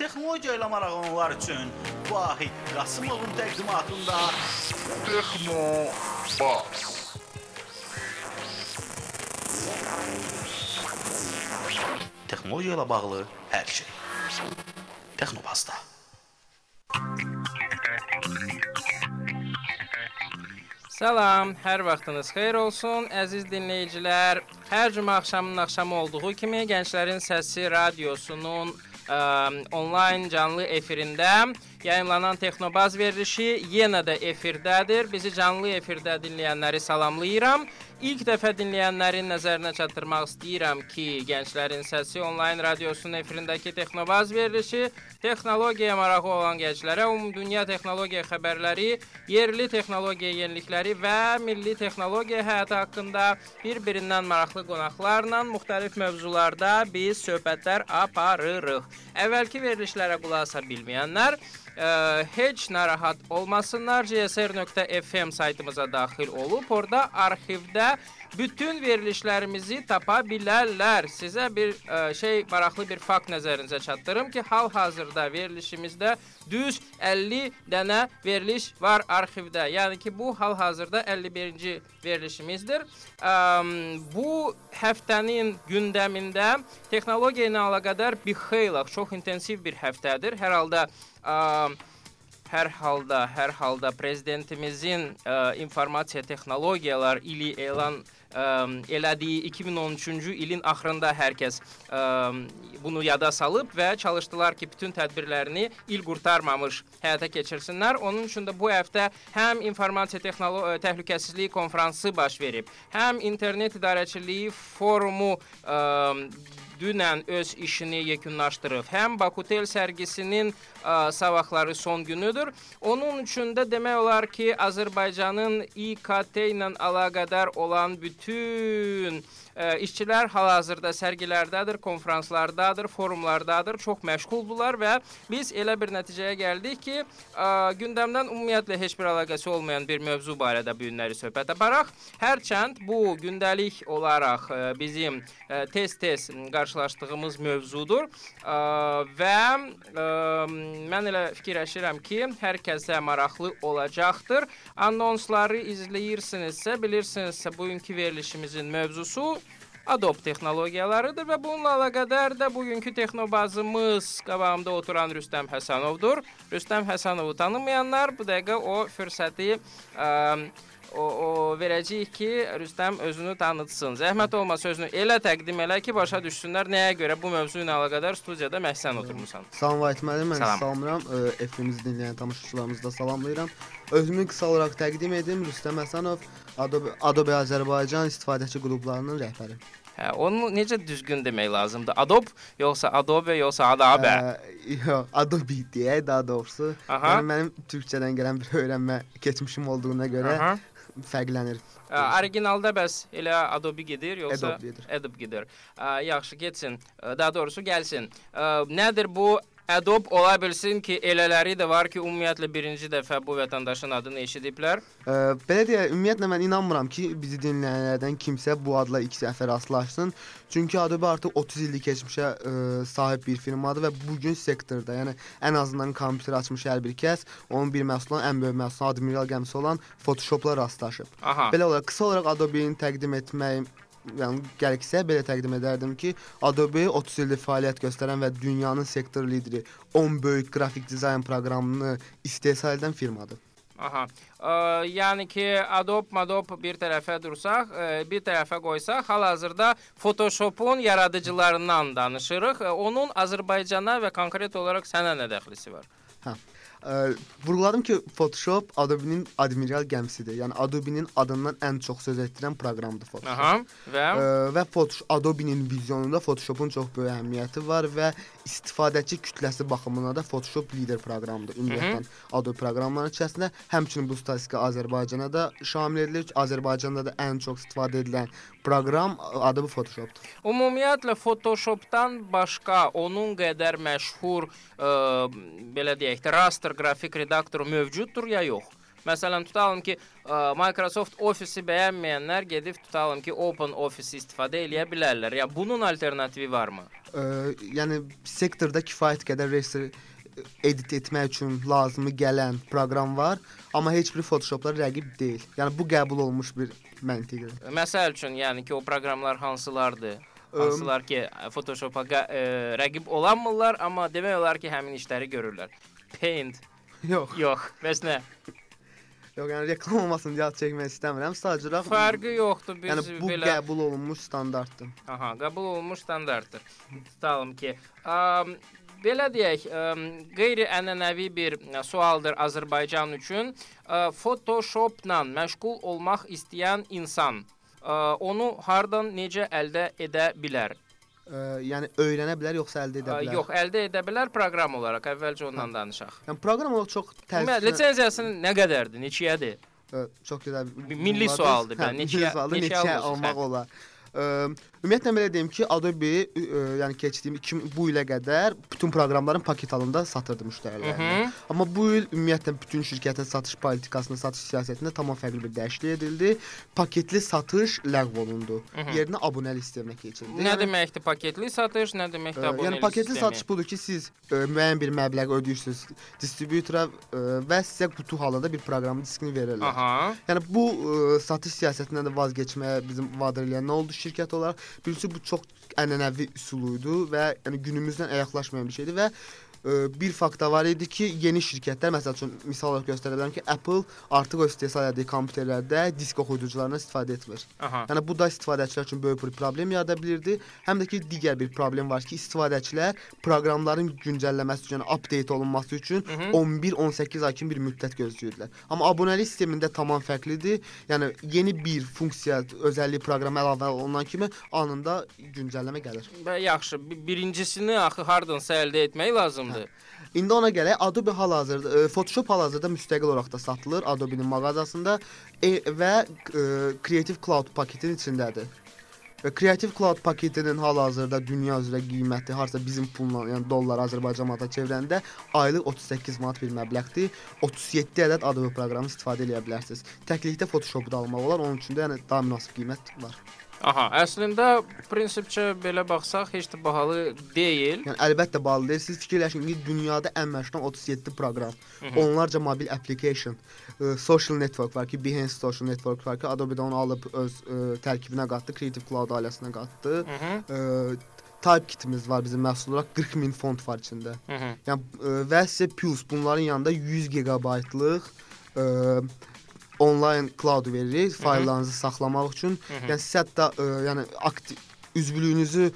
texnologiya ilə maraqlananlar üçün Vahid Qasımovun təqdimatında Texno Bas. texnologiya ilə bağlı hər şey. Texnobazda. Salam, hər vaxtınız xeyir olsun, əziz dinləyicilər. Hər cümə axşamının axşamı olduğu kimi Gənclərin Səsi radiosunun ə, onlayn canlı efirində yayımlanan Texnobaz verilişi yenə də efirdədir. Bizi canlı efirdə dinləyənləri salamlayıram. İlk dəfə dinləyənlərin nəzərinə çatdırmaq istəyirəm ki, Gənclərin Səsi onlayn radiosunun efirindəki Texnobaz verilişi texnologiyaya marağı olan gənclərə ümumdünya texnologiya xəbərləri, yerli texnologiya yenilikləri və milli texnologiya həyatı haqqında bir-birindən maraqlı qonaqlarla müxtəlif mövzularda biz söhbətlər aparırıq. Əvvəlki verilişlərə qulaq asa bilməyənlər ə, heç narahat olmasınlar. csr.fm saytımıza daxil olub orada arxivdə bütün verilişlərimizi tapa bilərlər. Sizə bir ə, şey maraqlı bir fakt nəzərinizə çatdırım ki, hal-hazırda verilişimizdə düz 50 dənə veriliş var arxivdə. Yəni ki, bu hal-hazırda 51-ci verilişimizdir. Ə, bu həftənin gündəmində texnologiya ilə əlaqədar bir xeyli çox intensiv bir həftədir. Hər halda ə, hər halda, hər halda prezidentimizin ə, informasiya texnologiyalar ili elan ə, elədiyi 2013-cü ilin axırında hər kəs ə, bunu yada salıb və çalışdılar ki, bütün tədbirlərini il qurtarmamış həyata keçirsinlər. Onun üçün də bu həftə həm informasiya təhlükəsizliyi konfransı baş verib, həm internet idarəçiliyi forumu ə, dünən öz işini yekunlaşdırıb. Həm Bakutel sərgisinin ə, sabahları son günüdür. Onun üçün də demək olar ki, Azərbaycanın İKT ilə əlaqədar olan bütün işçilər hal-hazırda sərgilərdədir, konfranslardadır, forumlardadır, çox məşğuldurlar və biz elə bir nəticəyə gəldik ki, gündəmdən ümumiyyətlə heç bir əlaqəsi olmayan bir mövzu barədə bu günləri söhbət aparaq. Hərçənd bu gündəlik olaraq bizim tez-tez qarşılaşdığımız mövzudur və mən elə fikirləşirəm ki, hər kəsə maraqlı olacaqdır. Anonsları izləyirsinizsə, bilirsinizsə bugünkü verilişimizin mövzusu Adobe texnologiyalarıdır və bununla əlaqədar da bugünkü texnobazımız qabağımda oturan Rüstəm Həsənovdur. Rüstəm Həsənovu tanımayanlar bu dəqiqə o fürsəti ə, o, o verəcəyik ki, Rüstəm özünü tanıtsın. Zəhmət olmasa özünü elə təqdim elə ki, başa düşsünlər nəyə görə bu mövzu ilə əlaqədar studiyada məhsən oturmusan. Salam Vahid müəllim, mən Salam. Salam. salamlayıram. Efirimizi dinləyən tamaşaçılarımızı da salamlayıram. Özümü qısa olaraq təqdim edim. Rüstəm Həsənov, Adobe, Adobe Azərbaycan istifadəçi qruplarının rəhbəri. Hə, onu necə düzgün demək lazımdır? Adobe yoxsa Adobe yoxsa Adobe? Ə, yox, Adobe deyək daha doğrusu. Aha. Yəni mənim türkçədən gələn bir öyrənmə keçmişim olduğuna görə Aha. fərqlənir. Ə, Orijinalda bəs elə Adobe gedir yoxsa Adobe gedir. Adobe gedir. Ə, yaxşı getsin. Ə, Daha doğrusu gəlsin. Ə, Nədir bu Adobe ola bilsin ki, elələri də var ki, ümumiyyətlə birinci dəfə bu vətəndaşın adını eşidiblər. Ə, belə deyək, ümumiyyətlə mən inanmıram ki, bizi dinləyənlərdən kimsə bu adla ilk dəfə rastlaşsın. Çünki Adobe artıq 30 illik keçmişə ə, sahib bir firmadır və bu gün sektorda, yəni ən azından kompüter açmış hər bir kəs onun bir məhsulun ən böyük məhsulu admiral gəmisi olan Photoshopla rastlaşıb. Aha. Belə olaraq qısa olaraq Adobe-ni təqdim etmək yəni gəlirsə belə təqdim edərdim ki, Adobe 30 ildir fəaliyyət göstərən və dünyanın sektor lideri 10 böyük qrafik dizayn proqramını istehsal edən firmadır. Aha. Ə, yəni ki, Adobe, Adobe bir tərəfə dursaq, ə, bir tərəfə qoysaq, hal-hazırda Photoshopun yaradıcılarından danışırıq. Ə, Onun Azərbaycana və konkret olaraq sənə nə dəxlisi var? Hə. Ə, vurğuladım ki, Photoshop Adobe-nin admiral gəmisidir. Yəni Adobe-nin adından ən çox söz etdirən proqramdır Photoshop. Aha. Və Ə, və Photoshop Adobe-nin vizyonunda Photoshopun çox böyük əhəmiyyəti var və istifadəçi kütləsi baxımından da Photoshop lider proqramdır. Ümumiyyətlə Adobe proqramlarının içərisində həmçinin bu statistika Azərbaycana da şamil edilir. Azərbaycanda da ən çox istifadə edilən proqram Adobe Photoshopdur. Ümumiyyətlə Photoshopdan başqa onun qədər məşhur ə, belə deyək də raster qrafik redaktoru mövcuddur ya yox? Məsələn, tutalım ki, Microsoft Office-i bəyənməyənlər gedib tutalım ki, Open Office istifadə eləyə bilərlər. Ya bunun alternativi varmı? Ə, yəni sektorda kifayət qədər raster edit etmək üçün lazımı gələn proqram var, amma heç biri Photoshopla rəqib deyil. Yəni bu qəbul olunmuş bir məntiqdir. Məsəl üçün, yəni ki, o proqramlar hansılardır? Hansılar ki, Photoshop-a rəqib olanmırlar, amma demək olar ki, həmin işləri görürlər. Paint Yox, yox, bəs nə? Yox, yəni reklam olmasın deyə çəkmək istəmirəm. Sadəcə olaraq Fərqi yoxdur. Biz yəni bu belə qəbul olunmuş standartdır. Aha, qəbul olunmuş standartdır. Tutalım ki, am, belə deyək, qeyri-ənənəvi bir ə, sualdır Azərbaycan üçün. Ə, Photoshopla məşğul olmaq istəyən insan ə, onu hardan necə əldə edə bilər? Ə, yəni öyrənə bilər yoxsa əldə edə bilər? yox, əldə edə bilər proqram olaraq. Əvvəlcə ondan danışaq. Yəni proqram olaraq çox Ümumiyyətlə təəssüf lisenziyası nə qədərdir? Neçəyədir? Ə, çox gözəl. Milli sualdır, Hə, milli neçə- sualdır, neçə neçə almışıq, almaq hə. olar. Ə, ümumiyyətlə belə deyim ki, Adobe ə, yəni keçdiyim 2000 bu ilə qədər bütün proqramların paket halında satırdı müştərilərinə. Amma bu il ümumiyyətlə bütün şirkətin satış politikasında, satış siyasətində tamam fərqli bir dəyişiklik edildi. Paketli satış ləğv olundu. Mhm. Yerinə abunəli sistemə keçildi. Nə deməkdir paketli satış, nə deməkdir abunəlik Yəni paketli sistemi? satış budur ki, siz ə, müəyyən bir məbləğ ödəyirsiniz distributora və sizə qutu halında bir proqramın diskini verirlər. Aha. Yəni bu ə, satış siyasətindən də vaz keçməyə bizim vadar eləyən nə oldu şirkət olaraq? Birincisi bu çox ənənəvi üsul idi və yəni günümüzdən əyaqlaşmayan bir şeydir və bir fakt da var idi ki, yeni şirkətlər məsəl üçün misal olaraq göstərə bilərəm ki, Apple artıq o istehsal etdiyi kompüterlərdə disk oxuyucularından istifadə etmir. Aha. Yəni bu da istifadəçilər üçün böyük bir problem yarada bilirdi. Həm də ki, digər bir problem var ki, istifadəçilər proqramların güncəlləməsi üçün, yəni update olunması üçün Mhm. 11-18 ay kimi bir müddət gözləyirdilər. Amma abunəlik sistemində tamam fərqlidir. Yəni yeni bir funksiya, özəllik proqrama əlavə olunan kimi anında güncəlləmə gəlir. Və yaxşı, bi- birincisini axı hardansa əldə etmək lazımdır. İndi ona gələk Adobe hal-hazırda e, Photoshop hal-hazırda müstəqil olaraq da satılır Adobe-nin mağazasında e, və e, Creative Cloud paketin içindədir. Və Creative Cloud paketinin hal-hazırda dünya üzrə qiyməti harsa bizim pulla, yəni dollar Azərbaycan manata çevirəndə aylıq 38 manat bir məbləğdir. 37 ədəd Adobe proqramı istifadə edə bilərsiniz. Təklikdə Photoshop-u da almaq olar. Onun üçün də yəni daha münasib qiymət var. Aha, əslində prinsipcə belə baxsaq heç də bahalı deyil. Yəni əlbəttə bağlı deyil. Siz fikirləşin ki, dünyada ən məşhur 37 proqram, onlarca mobil application, ə, social network var ki, Behance social network var ki, Adobe də onu alıb öz ə, tərkibinə qatdı, Creative Cloud ailəsinə qatdı. Mhm. Ə, Type kitimiz var bizim məhsul olaraq 40 min font var içində. Mhm. Yəni ə, və sizə plus bunların yanında 100 GB-lıq onlayn cloud veririk fayllarınızı saxlamaq üçün. Yəni siz hətta ə, yəni aktiv üzvlüyünüzü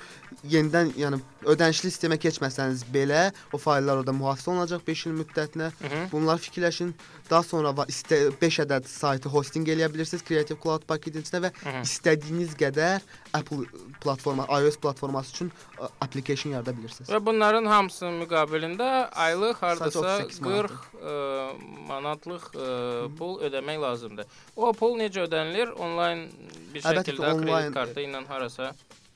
yenidən, yəni ödənişli sistemə keçməsəniz belə o fayllar orada mühafizə olunacaq 5 il müddətinə. Mhm. Bunlar fikirləşin. Daha sonra va- istə 5 ədəd saytı hosting eləyə bilirsiniz Creative Cloud paketin içində və Mhm. istədiyiniz qədər Apple platforma, iOS platforması üçün application yarada bilirsiniz. Və bunların hamısının müqabilində aylıq hardasa 38 40 ə, manatlıq ə, pul ödəmək lazımdır. O pul necə ödənilir? Onlayn bir Əlbəttə ki, şəkildə kredit kartı ilə harasa.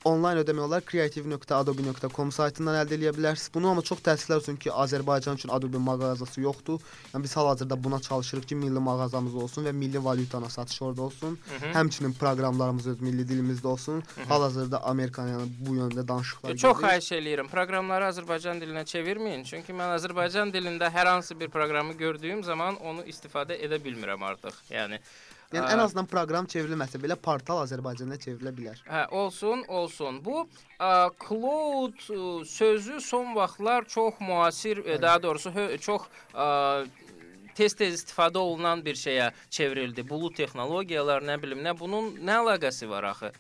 Onlayn ödəmək olar creative.adobe.com saytından əldə edə bilərsiniz. Bunu amma çox təəssüflər olsun ki, Azərbaycan üçün Adobe mağazası yoxdur. Yəni biz hal-hazırda buna çalışırıq ki, milli mağazamız olsun və milli valyutana satış orada olsun. Mhm. Həmçinin proqramlarımız öz milli dilimizdə olsun. Hal-hazırda Amerikan yəni bu yöndə danışıqlar Çox gedir. xahiş eləyirəm. Proqramları Azərbaycan dilinə çevirməyin. Çünki mən Azərbaycan dilində hər hansı bir proqramı gördüyüm zaman onu istifadə edə bilmirəm artıq. Yəni Yəni Aa. ən azından proqram çevrilməsə belə portal Azərbaycanda çevrilə bilər. Hə, olsun, olsun. Bu ə, cloud ə, sözü son vaxtlar çox müasir, ə, daha doğrusu hö, çox ə, tez-tez istifadə olunan bir şeyə çevrildi. Bulut texnologiyalar, nə bilim, nə bunun nə əlaqəsi var axı?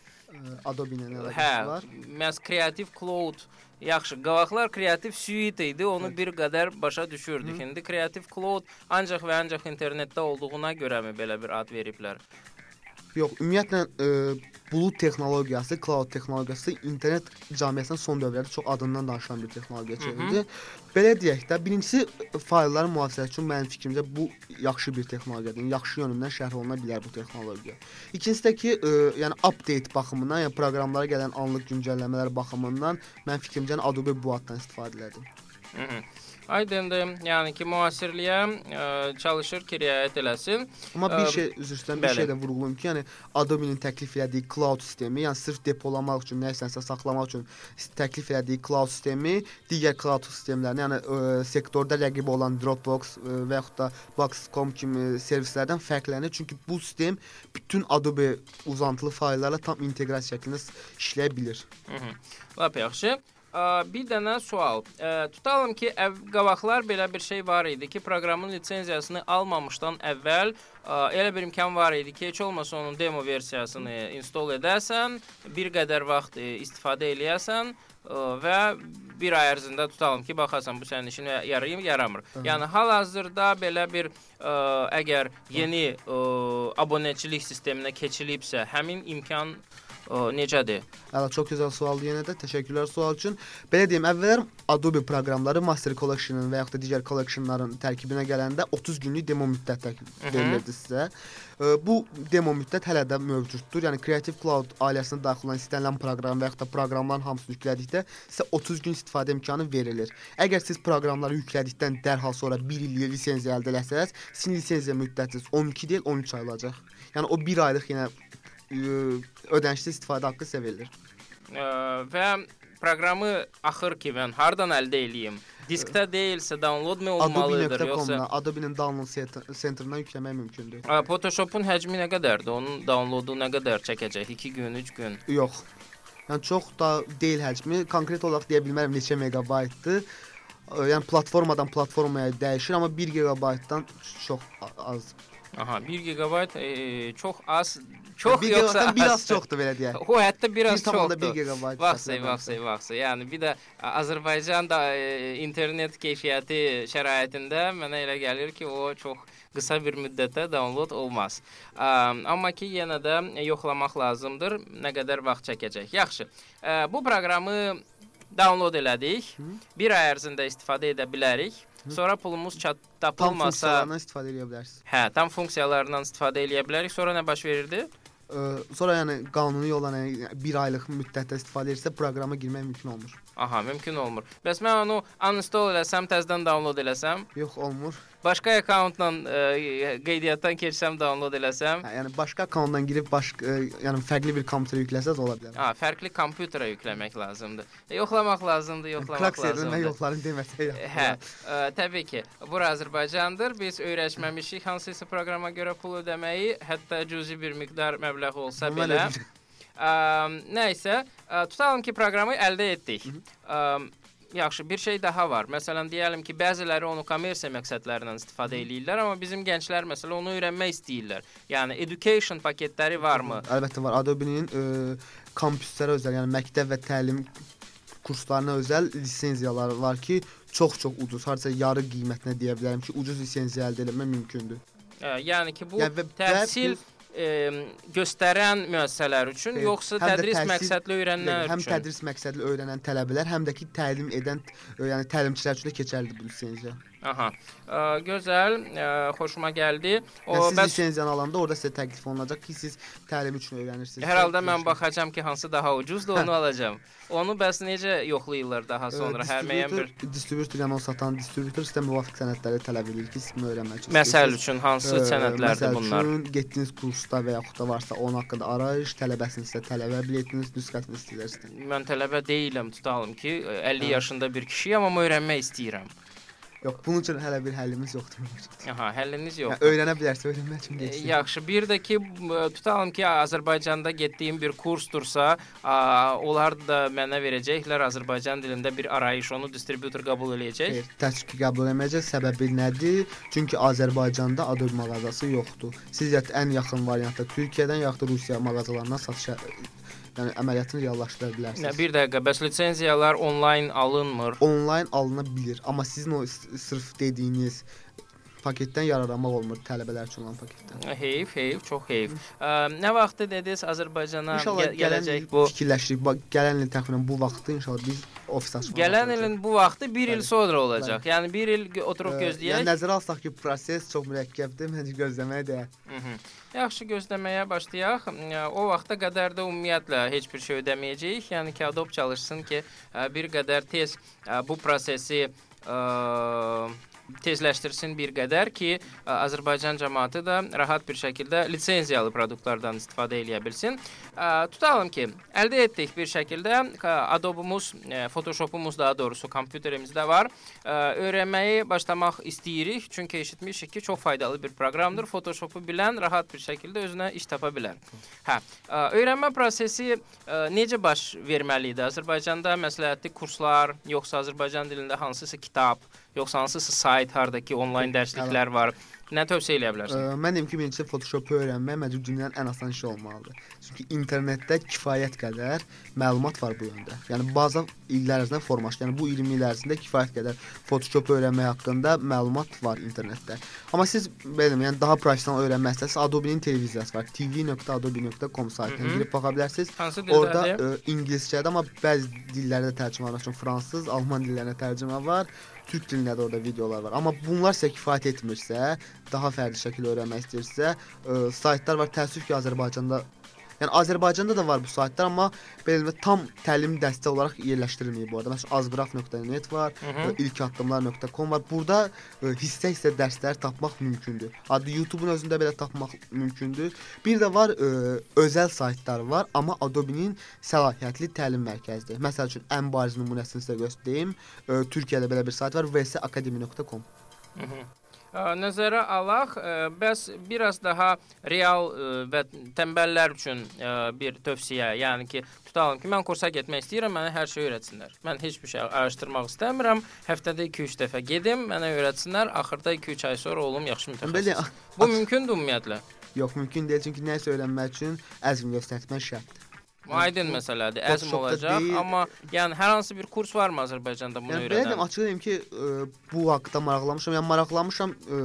Adobe-nin Hə, əlaqəsi var. məhz Creative Cloud yaxşı, qavaqlar Creative Suite idi. Onu bir qədər başa düşürdük. İndi Creative Cloud ancaq və ancaq internetdə olduğuna görəmi belə bir ad veriblər? Yox, ümumiyyətlə ə, bulut texnologiyası, cloud texnologiyası internet cəmiyyətinin son dövrlərdə çox adından danışılan bir texnologiya çevrildi. Belə deyək də, birincisi faylların mühafizəsi üçün mənim fikrimcə bu yaxşı bir texnologiyadır. Yaxşı yönündən şərh oluna bilər bu texnologiya. İkincisi də ki, ə, yəni update baxımından, yəni proqramlara gələn anlıq güncəlləmələr baxımından mənim fikrimcə Adobe bu addan istifadə elədi. Hı -hı. Aydındır. Yəni ki, müasirliyə ə, çalışır ki, riayət eləsin. Amma bir şey üzr istəyirəm, bir şey də vurğulayım ki, yəni Adobe-nin təklif elədiyi cloud sistemi, yəni sırf depolamaq üçün, nəysənsə saxlamaq üçün təklif elədiyi cloud sistemi digər cloud sistemlərinə, yəni ə, sektorda rəqib olan Dropbox ə, və yaxud da Box.com kimi servislərdən fərqlənir. Çünki bu sistem bütün Adobe uzantılı fayllarla tam inteqrasiya şəklində işləyə bilir. Hı -hı. Lap yaxşı. Ə, bir dənə sual. Tutalım ki, qabaqlar belə bir şey var idi ki, proqramın lisenziyasını almamışdan əvvəl elə bir imkan var idi ki, heç olmasa onun demo versiyasını install edəsən, bir qədər vaxt ə, istifadə eləyəsən və bir ay ərzində tutalım ki, baxasan bu sənin işinə yarayır, yaramır. Yəni hal-hazırda belə bir ə, əgər yeni ə, abunəçilik sisteminə keçilibsə, həmin imkan ə, necədir? Hələ çox gözəl sualdır yenə də. Təşəkkürlər sual üçün. Belə deyim, əvvəllər Adobe proqramları Master Collection-ın və yaxud da digər collection-ların tərkibinə gələndə 30 günlük demo müddət verilirdi sizə. Ə, Bu demo müddət hələ də mövcuddur. Yəni Creative Cloud ailəsinə daxil olan istənilən proqram və yaxud da proqramların hamısını yüklədikdə sizə 30 gün istifadə imkanı verilir. Əgər siz proqramları yüklədikdən dərhal sonra 1 il lisenziya əldə etsəz, sizin lisenziya müddətiniz 12 deyil, 13 ay olacaq. Yəni o 1 aylıq yenə ə, ödənişsiz istifadə haqqı. Ə, və proqramı axır ki, mən hardan əldə eləyim? Diskdə deyilsə download mu olmalıdır yoxsa Adobe-nin download cent- centerından yükləmək mümkündür. Photoshop-un həcmi nə qədərdir? Onun downloadu nə qədər çəkəcək? 2 gün, 3 gün. Yox. Yəni çox da deyil həcmi. Konkret olaraq deyə bilmərəm neçə meqabaytdır. Ə, Yəni platformadan platformaya dəyişir, amma 1 gigabaytdan çox az. Aha, 1 GB e, çox az, çox 1 yoxsa biraz az? çoxdur belə deyək. O hətta biraz 1,1 çoxdur. gigabayt. Vaxtsay, vaxtsay, vaxtsay. Yəni bir də Azərbaycan da e, internet keyfiyyəti şəraitində mənə elə gəlir ki, o çox qısa bir müddətdə download olmaz. Amma ki yenə də yoxlamaq lazımdır nə qədər vaxt çəkəcək. Yaxşı. Ə, bu proqramı download elədik. Bir ay ərzində istifadə edə bilərik. Sonra pulumuz çat Tam tapılmasa, funksiyalarından istifadə edə bilərsiniz. hə, tam funksiyalarından istifadə edə bilərik. Sonra nə baş verirdi? Ə, Sonra yəni qanuni yolla yəni 1 aylıq müddətdə istifadə edirsə proqrama girmək mümkün olmur. Aha, mümkün olmur. Bəs mən onu uninstall eləsəm, təzədən download eləsəm, Yox, olmur. başqa akkauntla ə, qeydiyyatdan keçsəm, download eləsəm, Hə, yəni başqa akkauntdan girib başqa ə, yəni fərqli bir kompüterə yükləsəz ola bilər. ha, fərqli kompüterə yükləmək lazımdır. E, yoxlamaq lazımdır, yoxlamaq Klaks lazımdır. yoxların deməsə. Hə, ə, təbii ki. Bura Azərbaycandır. Biz öyrəşməmişik hansısa proqrama görə pul ödəməyi, hətta cüzi bir miqdar məbləğ olsa belə. Elə- Ə, nəysə, ə, tutalım ki, proqramı əldə etdik. Ə, yaxşı, bir şey daha var. Məsələn, deyəlim ki, bəziləri onu kommersiya məqsədlərindən istifadə eləyirlər, amma bizim gənclər məsələn onu öyrənmək istəyirlər. Yəni education paketləri varmı? Əlbəttə var. Adobe-nin kampüslərə özəl, yəni məktəb və təlim kurslarına özəl lisenziyaları var ki, çox-çox ucuz. Hardasa yarı qiymətinə deyə bilərəm ki, ucuz lisenziya əldə etmək mümkündür. Yəni ki, bu Yəni və- təhsil və e, göstərən müəssisələr üçün, Xeyr, yoxsa həm tədris təhsil- məqsədli öyrənənlər həm üçün? tədris məqsədli öyrənən tələbələr, həm də ki təlim edən, yəni təlimçilər üçün də keçərlidir bu lisenziya. Aha. Ə, gözəl, ə, xoşuma gəldi. O Yəni siz bəs lisenziyanı alanda orada sizə təklif olunacaq ki, siz təlim üçün öyrənirsiniz. hər halda mən baxacağam ki, hansı daha ucuzdur, onu alacağam. Onu bəs necə yoxlayırlar daha sonra hər müəyyən bir distributor, yəni o satan distributor sizə müvafiq sənədləri tələb edir ki, siz bunu öyrənmək üçün. məsəl üçün hansı Ə, sənədlərdir məsəl bunlar? üçün getdiyiniz kursda və yaxud da varsa onun haqqında arayış, tələbəsinizsə tələbə biletiniz, nüsxəsini istəyirsən. Mən tələbə deyiləm, tutalım ki, 50 yaşında bir kişiyəm, amma öyrənmək istəyirəm. Yox, bunun üçün hələ bir həllimiz yoxdur. Aha, həlliniz yoxdur. öyrənə bilərsə öyrənmək üçün E, getsin. Yaxşı, bir də ki, tutalım ki, Azərbaycanda getdiyim bir kursdursa, a, onlar da mənə verəcəklər Azərbaycan dilində bir arayış, onu distributor qəbul eləyəcək. Xeyr, təsdiq qəbul etməyəcək. Səbəbi nədir? Çünki Azərbaycanda Adobe mağazası yoxdur. Siz ya ən yaxın variantda Türkiyədən yaxud da Rusiya mağazalarından satışa Yəni əməliyyatını reallaşdıra Nə bilərsiniz. bir dəqiqə, bəs lisenziyalar onlayn alınmır. Onlayn alına bilər, amma sizin o sırf dediyiniz paketdən yararlanmaq olmur tələbələr üçün olan paketdən. Heyf, heyf, çox heyf. Ə, nə vaxtı dediniz Azərbaycana gələcək bu? fikirləşirik. Bax, gələn il təxminən bu vaxtda inşallah biz ofis açmalıyıq. Gələn ilin bu vaxtı 1 il Bəli. sonra olacaq. Yəni 1 il oturuq Yəni gözləyək. nəzərə alsaq ki, proses çox mürəkkəbdir, məncə gözləməyə dəyər. Yaxşı gözləməyə başlayaq. O vaxta qədər də ümumiyyətlə heç bir şey ödəməyəcəyik. Yəni ki, Adobe çalışsın ki, ə, bir qədər tez ə, bu prosesi ə, tezləşdirsin bir qədər ki, Azərbaycan cəmaəti də rahat bir şəkildə lisenziyalı produktlardan istifadə edə bilsin. Tutalım ki, əldə etdik bir şəkildə Adobe-umuz, Photoshop-umuz daha doğrusu kompüterimizdə var. Öyrənməyi başlamaq istəyirik, çünki eşitmişik ki, çox faydalı bir proqramdır. Photoshop-u bilən rahat bir şəkildə özünə iş tapa bilər. Hə, öyrənmə prosesi necə baş verməli idi? Azərbaycanda məsləhətli kurslar, yoxsa Azərbaycan dilində hansısa kitab, yoxsa hansısa sayt hardakı onlayn dərsliklər var? Nə tövsiyə edə Ə, bilərsən? Mən deyim ki, birincisi Photoshop-u öyrənmək məncə dünyanın ən asan işi olmalıdır. Çünki internetdə kifayət qədər məlumat var bu yöndə. Yəni baza illər ərzində formalaşdı. Yəni bu 20 il ərzində kifayət qədər Photoshop öyrənmək haqqında məlumat var internetdə. Amma siz belə yəni daha professional öyrənmək istəsəniz Adobe-nin televiziyası var. tv.adobe.com saytına girib baxa bilərsiniz. Dildədir? ə, ingiliscədə amma bəzi dillərdə tərcümə var. Məsələn, fransız, alman dillərinə tərcümə var. Türk dilində də orada videolar var. Amma bunlar sizə kifayət etmirsə, daha fərqli şəkildə öyrənmək istəyirsə, ə, saytlar var. Təəssüf ki, Azərbaycanda Yəni Azərbaycanda da var bu saytlar, amma belə tam təlim dəstə olaraq yerləşdirilməyib bu arada. Məsələn, azqraf.net var, ə, ilkaddımlar.com var. Burada ə, hissə-hissə dərslər tapmaq mümkündür. Adı YouTube-un özündə belə tapmaq mümkündür. Bir də var ə, özəl saytlar var, amma Adobe-nin səlahiyyətli təlim mərkəzidir. Məsəl üçün ən bariz nümunəsini sizə göstəreyim. Ə, Türkiyədə belə bir sayt var, vsacademy.com. Nəzərə alaq, bəs biraz daha real və tənbəllər üçün bir tövsiyə, yəni ki, tutalım ki, mən kursa getmək istəyirəm, mənə hər şey öyrətsinlər. Mən heç bir şey araşdırmaq istəmirəm. Həftədə 2-3 dəfə gedim, mənə öyrətsinlər, axırda 2-3 ay sonra olum yaxşı mütəxəssis. Bu mümkündür ümumiyyətlə. yox, mümkün deyil çünki nəsə öyrənmək üçün əzm göstərmək şərtdir. Aydın məsələdir, əzm olacaq, deyil. amma yəni hər hansı bir kurs varmı Azərbaycanda bunu Yəni belə deyim, öyrədən? açıq deyim ki, ə, bu haqqda maraqlanmışam. Yəni maraqlanmışam, ə,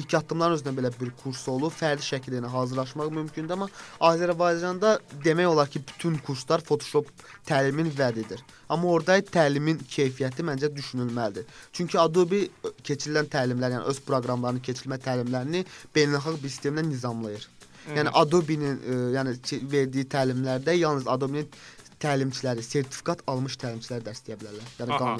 ilk addımların özündə belə bir kurs olub, fərdi şəkildə yəni hazırlaşmaq mümkündür, amma Azərbaycanda demək olar ki, bütün kurslar Photoshop təlimin vədidir. Amma orada təlimin keyfiyyəti məncə düşünülməlidir. Çünki Adobe ə, keçirilən təlimlər, yəni öz proqramlarının keçirilmə təlimlərini beynəlxalq bir sistemlə nizamlayır. Yəni Adobe-nin ə, yəni verdiyi təlimlərdə yalnız Adobe-nin təlimçiləri, sertifikat almış təlimçilər dərs deyə bilərlər. Yəni Aha.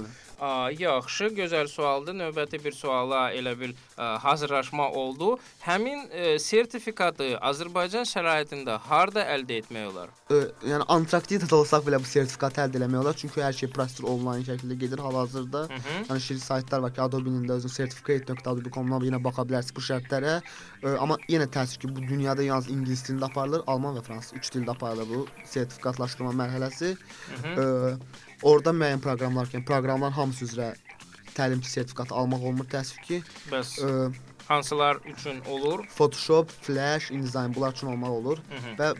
Yaxşı, gözəl sualdır. Növbəti bir suala elə bil ə, hazırlaşma oldu. Həmin ə, sertifikatı Azərbaycan şəraitində harda əldə etmək olar? Ə, yəni Antarktidada olsaq belə bu sertifikatı əldə etmək olar, çünki hər şey prosesor onlayn şəkildə gedir hal-hazırda. Yəni şirkət saytlar var ki, Adobe-nin də özünün certificate.adobe.com-dan yenə baxa bilərsiniz bu şərtlərə. Ə, amma yenə təəssüf ki, bu dünyada yalnız ingilis dilində aparılır, alman və fransız üç dildə aparılır bu sertifikatlaşdırma mərhələsi. Hı -hı. Ə, orada müəyyən proqramlar var ki, proqramların hamısı üzrə təlimçi sertifikatı almaq olmur təəssüf ki. Bəs Ə, hansılar üçün olur? Photoshop, Flash, InDesign bunlar üçün olmaq olur Hı -hı. və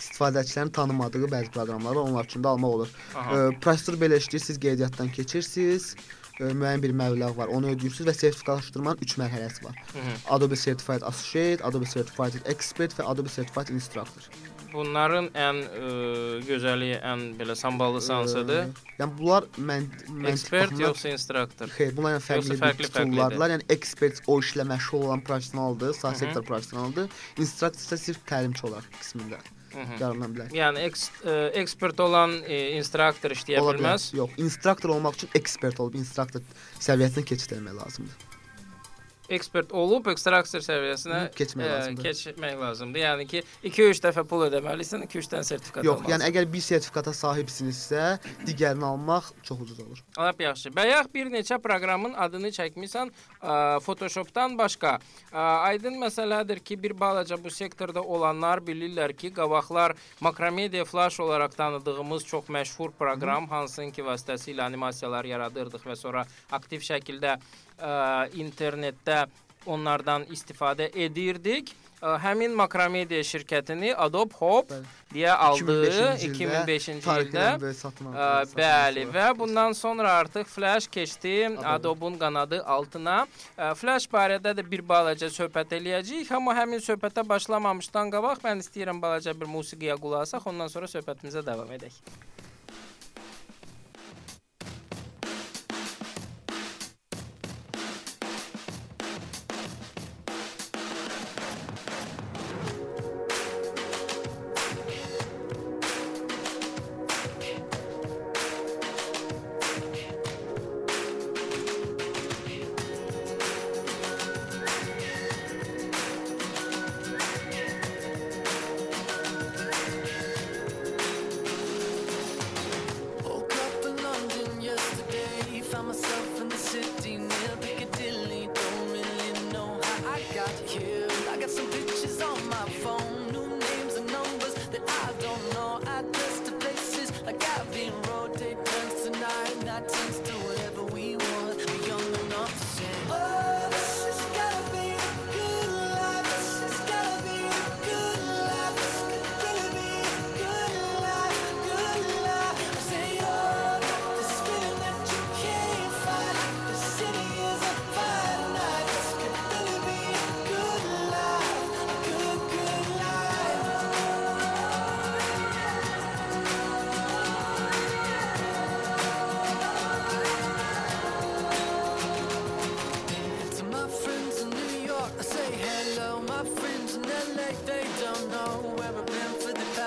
istifadəçilərin tanımadığı bəzi proqramlar var, onlar üçün də almaq olur. Aha. Ə, Prosesor belə işləyir, siz qeydiyyatdan keçirsiniz, ə, müəyyən bir məbləğ var, onu ödəyirsiniz və sertifikatlaşdırmanın 3 mərhələsi var. Hı -hı. Adobe Certified Associate, Adobe Certified Expert və Adobe Certified Instructor. Bunların ən ə, gözəli, ən belə samballısı hansıdır? Yəni bunlar mən Ekspert baxımdan- yoxsa instruktor? Xeyr, bunlar yəni fərqli, fərqli- titullarlar. Yəni expert o işlə məşğul olan professionaldır, hı. sektor professionaldır. Instructor isə sırf təlimçi olaraq qismində yararlana bilər. Yəni eks, ə, ekspert olan ə, instruktor işləyə Ola bilər. bilməz. Yox, instruktor olmaq üçün ekspert olub instruktor səviyyəsinə keçid etmək lazımdır. Ekspert olub ekstraktor səviyyəsinə keçmək ə, lazımdır. keçmək lazımdır. Yəni ki 2-3 dəfə pul ödəməlisən, 2-3 dənə sertifikat Yox, almalısan. yəni əgər bir sertifikata sahibsinizsə, digərini almaq çox ucuz olur. Lap yaxşı. Bayaq bir neçə proqramın adını çəkmisən ə, Photoshopdan başqa. Ə, aydın məsələdir ki, bir balaca bu sektorda olanlar bilirlər ki, qabaqlar Macromedia Flash olaraq tanıdığımız çox məşhur proqram, hansının ki vasitəsilə animasiyalar yaradırdıq və sonra aktiv şəkildə ə, internetdə onlardan istifadə edirdik. Ə, həmin Makromedia şirkətini Adobe Hop deyə aldı 2005-ci ildə. Ə, bəli və bundan sonra artıq Flash keçdi Adobe-un qanadı altına. Ə, Flash barədə də bir balaca söhbət eləyəcəyik, amma həmin söhbətə başlamamışdan qabaq mən istəyirəm balaca bir musiqiyə qulaq asaq, ondan sonra söhbətimizə davam edək.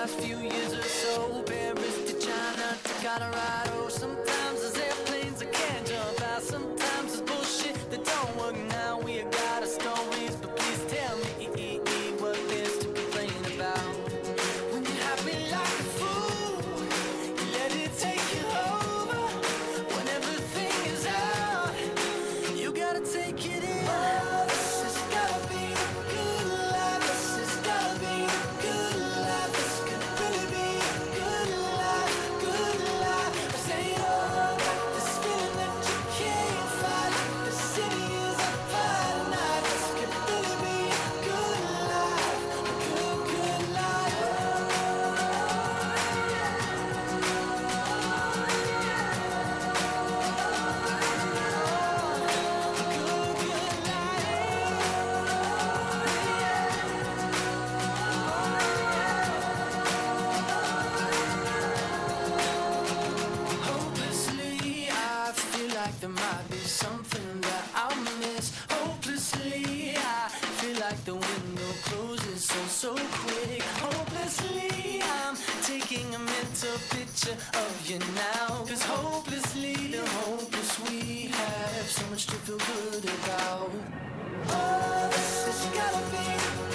last few years or so, Paris to China to Colorado, sometimes. picture of you now. Cause hopelessly, the hopeless we have so much to feel good about. Oh, this has gotta be.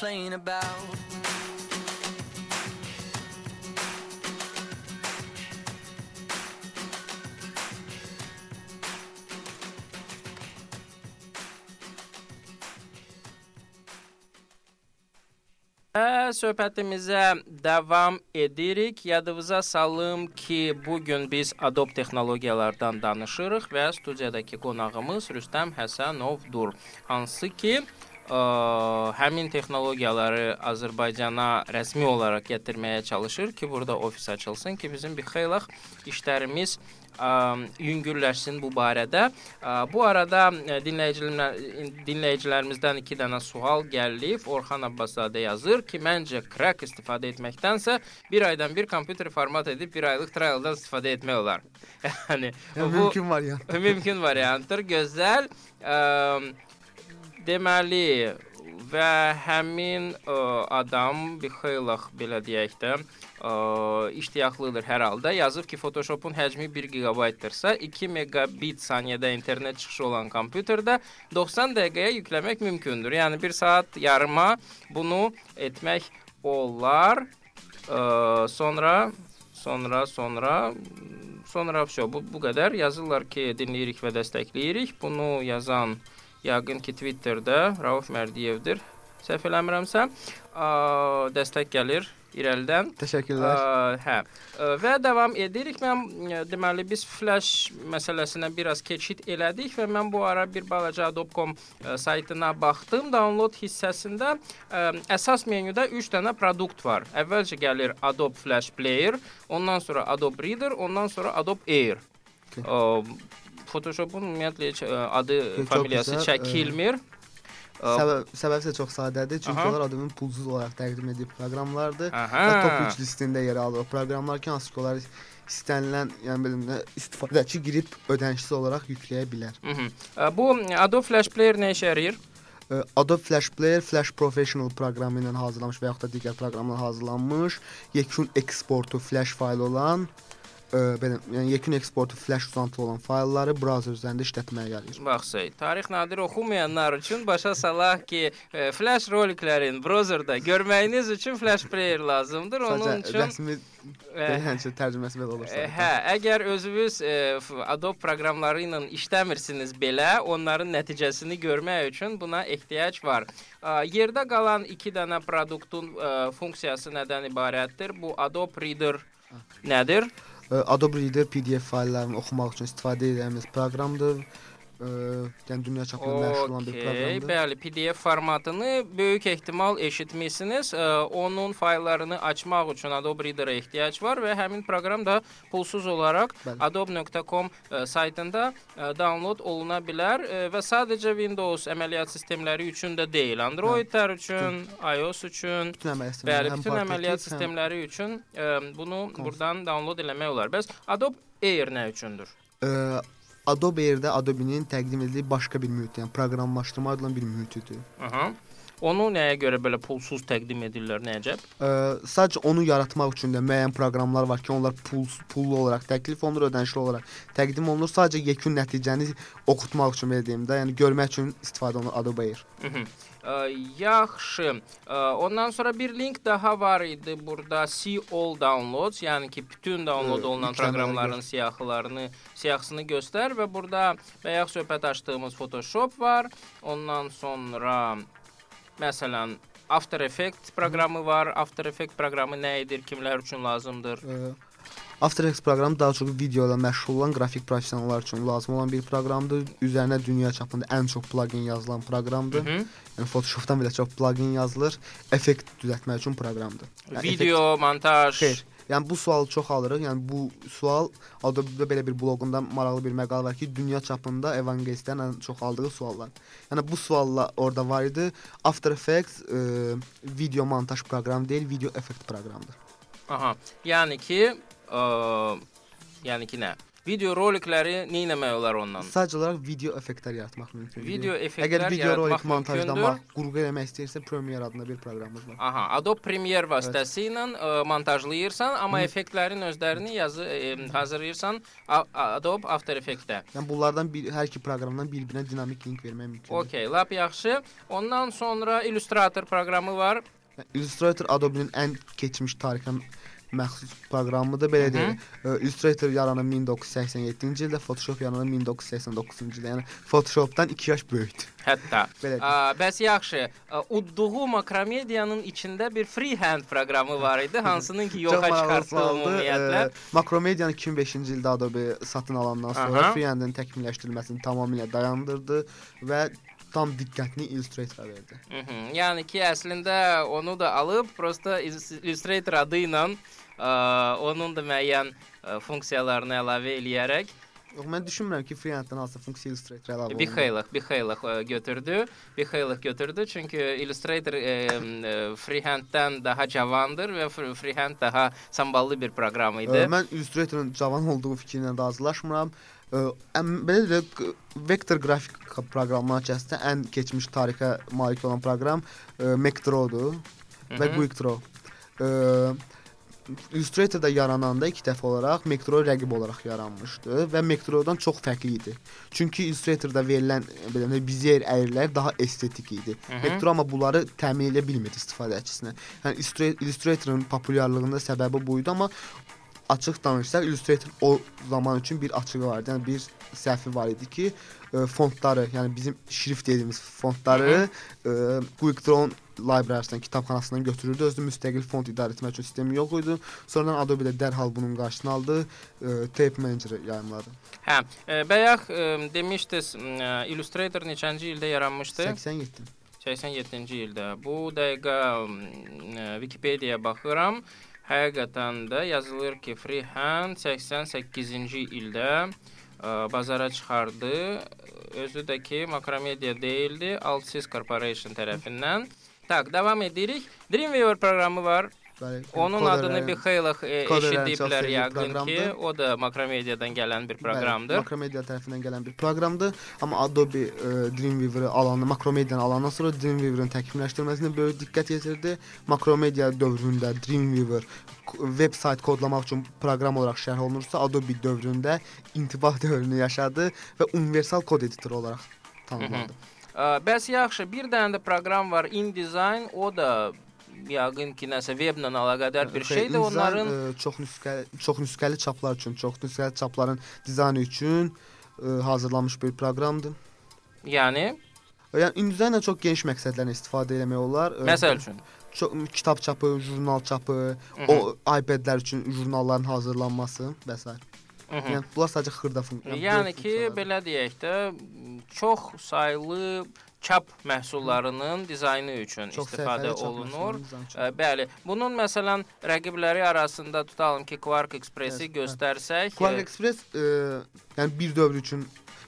complain about. Və söhbətimizə davam edirik. Yadınıza salım ki, bu gün biz Adobe texnologiyalardan danışırıq və studiyadakı qonağımız Rüstəm Həsənovdur. Hansı ki, texnologiyaları Azərbaycana rəsmi olaraq gətirməyə çalışır ki, burada ofis açılsın ki, bizim bir xeyli işlərimiz ə, yüngülləşsin bu barədə. Ə, bu arada ə, dinləyicilərimiz dinləyicilərimizdən 2 dənə sual gəlib. Orxan Abbaszadə yazır ki, məncə crack istifadə etməkdənsə bir aydan bir kompüteri format edib bir aylıq trialdan istifadə etmək olar. yəni bu mümkün var ya. mümkün variantdır. Gözəl. Ə, deməli və həmin ə, adam bir xeyli belə deyək də ə, iştiyaqlıdır hər halda. Yazıb ki, Photoshopun həcmi 1 GB-dırsa, 2 megabit saniyədə internet çıxışı olan kompüterdə 90 dəqiqəyə yükləmək mümkündür. Yəni 1 saat yarıma bunu etmək olar. Ə, sonra sonra sonra sonra vəsə bu bu qədər yazırlar ki, dinləyirik və dəstəkləyirik. Bunu yazan yəqin ki, Twitterdə Rauf Mərdiyevdir. Səhv eləmirəmsə, dəstək gəlir irəlidən. Təşəkkürlər. Ə, hə. Ə, Və davam edirik. Mən ə, deməli biz flash məsələsinə biraz keçid elədik və mən bu ara bir balaca adobe.com ə, saytına baxdım. Download hissəsində ə, əsas menyuda 3 dənə produkt var. Əvvəlcə gəlir Adobe Flash Player, ondan sonra Adobe Reader, ondan sonra Adobe Air. Okay. Ə, Photoshopun ümumiyyətlə ə, adı, çox familiyası gözəl, çəkilmir. Ə, Səbəb səbəb isə çox sadədir. Çünki Aha. onlar adının pulsuz olaraq təqdim etdiyi proqramlardır. Aha. Və top 3 listində yer alır. O proqramlar ki, hansı ki, onlar istənilən, yəni belə istifadəçi girib ödənişsiz olaraq yükləyə bilər. Mhm. Ə, Bu Adobe Flash Player nə işə yarayır? Adobe Flash Player Flash Professional proqramı ilə hazırlanmış və yaxud da digər proqramlarla hazırlanmış yekun eksportu Flash faylı olan ə, belə, yəni yekun eksportu Flash uzantılı olan faylları brauzer üzərində işlətməyə yarayır. Baxsay, tarix nadir oxumayanlar üçün başa salaq ki, e, flash roliklərin browserda görməyiniz üçün flash player lazımdır. Onun Sadəcə üçün rəsmi e, yəni tərcüməsi belə olursa. e, hə, əgər özünüz f- Adobe proqramları ilə işləmirsiniz belə, onların nəticəsini görmək üçün buna ehtiyac var. A, Yerdə qalan 2 dənə produktun e, funksiyası nədən ibarətdir? Bu Adobe Reader nədir? Adobe Reader PDF fayllarını oxumaq üçün istifadə edəcəyimiz proqramdır. Ə, yəni dünya çapında məşhur olan bir proqramdır. bəli, PDF formatını böyük ehtimal eşitmisiniz. Onun fayllarını açmaq üçün Adobe Reader-a ehtiyac var və həmin proqram da pulsuz olaraq adobe.com ə, saytında ə, download oluna bilər ə, və sadəcə Windows əməliyyat sistemləri üçün də deyil, Android-lər üçün, iOS üçün bütün əməliyyat Bəli, bütün əməliyyat sistemləri üçün bunu burdan download eləmək olar. Bəs Adobe Air nə üçündür? Ə, Adobe Air-də Adobe-nin təqdim etdiyi başqa bir mühit, yəni proqramlaşdırma adlanan bir mühitidir. Aha. Onu nəyə görə belə pulsuz təqdim edirlər, nə əcəb? Ə, sadəcə onu yaratmaq üçün də müəyyən proqramlar var ki, onlar pul pullu olaraq təklif olunur, ödənişli olaraq təqdim olunur. Sadəcə yekun nəticəni oxutmaq üçün belə deyim də, yəni görmək üçün istifadə olunur Adobe Air. Mhm. Ə, yaxşı. Ə, ondan sonra bir link daha var idi burada See All Downloads, yəni ki, bütün download olunan proqramların siyahılarını, siyahısını göstər və burada bayaq söhbət açdığımız Photoshop var. Ondan sonra məsələn After Effects proqramı var. After Effects proqramı nə edir, kimlər üçün lazımdır? After Effects proqramı daha çox video ilə məşğul olan qrafik professionallar üçün lazım olan bir proqramdır. Üzərinə dünya çapında ən çox plugin yazılan proqramdır. Mhm. Yəni Photoshopdan belə çox plugin yazılır. Effekt düzəltmək üçün proqramdır. Yəni Video, montaj. Xeyr. Yəni bu sualı çox alırıq. Yəni bu sual Adobe-də belə bir bloqunda maraqlı bir məqalə var ki, dünya çapında evangelistlərin ən çox aldığı suallar. Yəni bu sualla orada var idi. After Effects ə, video montaj proqramı deyil, video effekt proqramıdır. Aha. Yəni ki, ə, yəni ki nə? Video rolikləri nə etmək olar ondan? Sadəcə olaraq video effektlər yaratmaq mümkündür. Video Əgər effektlər video rolik montajlamaq, qurğu eləmək istəyirsə Premiere adında bir proqramımız var. Aha, Adobe Premiere vasitəsilə ə, montajlayırsan, amma effektlərin özlərini yazı ə, hazırlayırsan A- A- Adobe After Effects-də. Yəni bunlardan bir hər iki proqramdan bir-birinə dinamik link vermək mümkündür. Okay, lap yaxşı. Ondan sonra Illustrator proqramı var. Yəni, Illustrator Adobe-nin ən keçmiş tarixən məxsus proqramıdır. Belə deyək. Illustrator yaranıb 1987-ci ildə, Photoshop yaranıb 1989-cu ildə. Yəni Photoshopdan 2 yaş böyükdür. Hətta. Belə. Ə, bəs yaxşı. Ə, Udduğu Makromediyanın içində bir freehand proqramı var idi, hansının ki yoxa çıxartdı ümumiyyətlə. Ə, Macromedianı 2005-ci ildə Adobe satın alandan sonra Aha. Freehand'ın təkmilləşdirilməsini tamamilə dayandırdı və tam diqqətini Illustrator verdi. Mhm. Yəni ki, əslində onu da alıb prosta Illus- Illustrator adı ilə ə, onun da müəyyən ə, funksiyalarını əlavə eləyərək Yox, mən düşünmürəm ki, freehanddən hansısa funksiya Illustrator əlavə olunur. xeylıq, bir xeylıq ə, götürdü. Bir xeylıq götürdü çünki Illustrator ə, freehanddən daha cavandır və fr- freehand daha samballı bir proqram idi. Mən Illustratorun cavan olduğu fikri ilə razılaşmıram. Əm- Belə də vektor qrafik proqramlarına kəsdə ən keçmiş tarixə malik olan proqram ə, Mectrodur və. Quickdraw. Ə, Illustratorda yarananda ilk dəfə olaraq Mectro rəqib olaraq yaranmışdı və Mectrodan çox fərqli idi. Çünki Illustratorda verilən belə də bizyer əyirlər daha estetik idi. Mectro amma bunları təmin edə bilmirdi istifadəçisinə. Yəni Illustra- Illustratorun populyarlığında səbəbi bu idi, amma açıq danışsaq Illustrator o zaman üçün bir açığı vardı. Yəni bir səhvi var idi ki, ə, fontları, yəni bizim şrift dediyimiz fontları ə, QuickDraw library-sindən, kitabxanasından götürürdü. Özü müstəqil font idarə etmək üçün sistemi yox idi. Sonradan Adobe də dərhal bunun qarşısını aldı. Ə, Tape Manager yayımladı. Hə, ə, bayaq ə, demişdiniz, ə, Illustrator neçənci ildə yaranmışdı? 87. 87-ci ildə. Bu dəqiqə m, Wikipedia-ya baxıram. Həqiqətən də yazılır ki, Freehand 88-ci ildə ə, bazara çıxardı. Özü də ki, Macromedia deyildi, Altsys Corporation tərəfindən. Tak, davam edirik. Dreamweaver proqramı var. Bəli. Onun adını bir xeyli eşidiblər yəqin ki, o da Macromedia-dan gələn bir Bəli, proqramdır. Macromedia tərəfindən gələn bir proqramdır. Amma Adobe ə, Dreamweaver-ı alanı, Macromedia-nı alandan sonra Dreamweaver-ın təkmilləşdirməsinə böyük diqqət yetirdi. Macromedia dövründə Dreamweaver veb sayt kodlamaq üçün proqram olaraq şərh olunursa, Adobe dövründə intibah dövrünü yaşadı və universal kod editoru olaraq tanınırdı. Ə, Bəs yaxşı, bir dənə də proqram var InDesign, o da yəqin ki, nəsə weblə əlaqədar bir şeydir. Onların ə, çox nüsxəli çox nüsxəli çaplar üçün, çox nüsxəli çapların dizaynı üçün ə, hazırlanmış bir proqramdır. yəni Yəni InDesign-dan çox geniş məqsədlərlə istifadə etmək olar. Ə, məsəl üçün çox kitab çapı, jurnal çapı, Mhm. o iPad-lər üçün jurnalların hazırlanması və s. Mhm. Yəni bunlar sadəcə xırda funksiya. Yəni ki, belə deyək də çox saylı çap məhsullarının dizaynı üçün istifadə olunur. Ə, Bəli, bunun məsələn rəqibləri arasında tutalım ki, Quark Express-i Evet, göstərsək, Quark ə, Express ə, yəni bir dövr üçün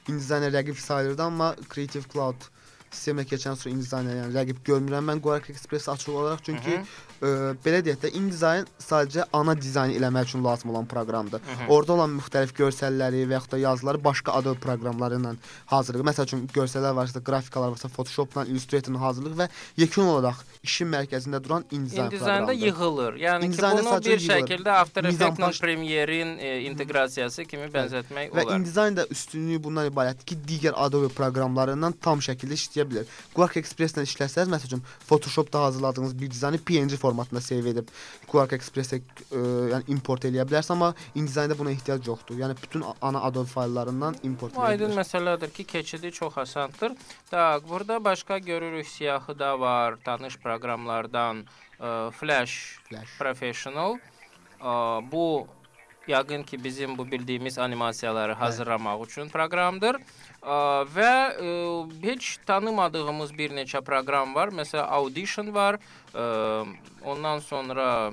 InDesign-ə rəqib sayılırdı, amma Creative Cloud sisteminə keçən sonra InDesign-ə yəni rəqib görmürəm mən Quark Express açıq olaraq çünki Mhm. ə, belə deyək də InDesign sadəcə ana dizayn eləmək üçün lazım olan proqramdır. Mhm. Orada olan müxtəlif görsəlləri və yaxud da yazıları başqa Adobe proqramları ilə hazırlıq. Məsəl üçün görsəllər varsa, qrafikalar varsa, Photoshop-la Illustrator-la hazırlıq və yekun olaraq işin mərkəzində duran InDesign proqramıdır. yığılır. Yəni ki, InDesign-da bunu bir yığılır. şəkildə After Effects-la Premiere-in e, inteqrasiyası kimi bənzətmək Və olar. InDesign da üstünlüyü bundan ibarətdir ki, digər Adobe proqramlarından tam şəkildə işləyə bilər. Quark Express-lə işləsəz, məsəl üçün Photoshop-da hazırladığınız bir dizaynı PNG formatında save edib Quark Express-ə ə, yəni import eləyə bilərsiniz, amma InDesign-da buna ehtiyac yoxdur. Yəni bütün ana Adobe fayllarından import edə aydın məsələdir ki, keçidi çox asandır. Tak, burada başqa görürük siyahı da var, tanış proqramlardan ə, Flash, Flash. Professional. Ə, bu yəqin ki, bizim bu bildiyimiz animasiyaları hazırlamaq üçün proqramdır. Və heç tanımadığımız bir neçə proqram var. Məsələn, Audition var. Ondan sonra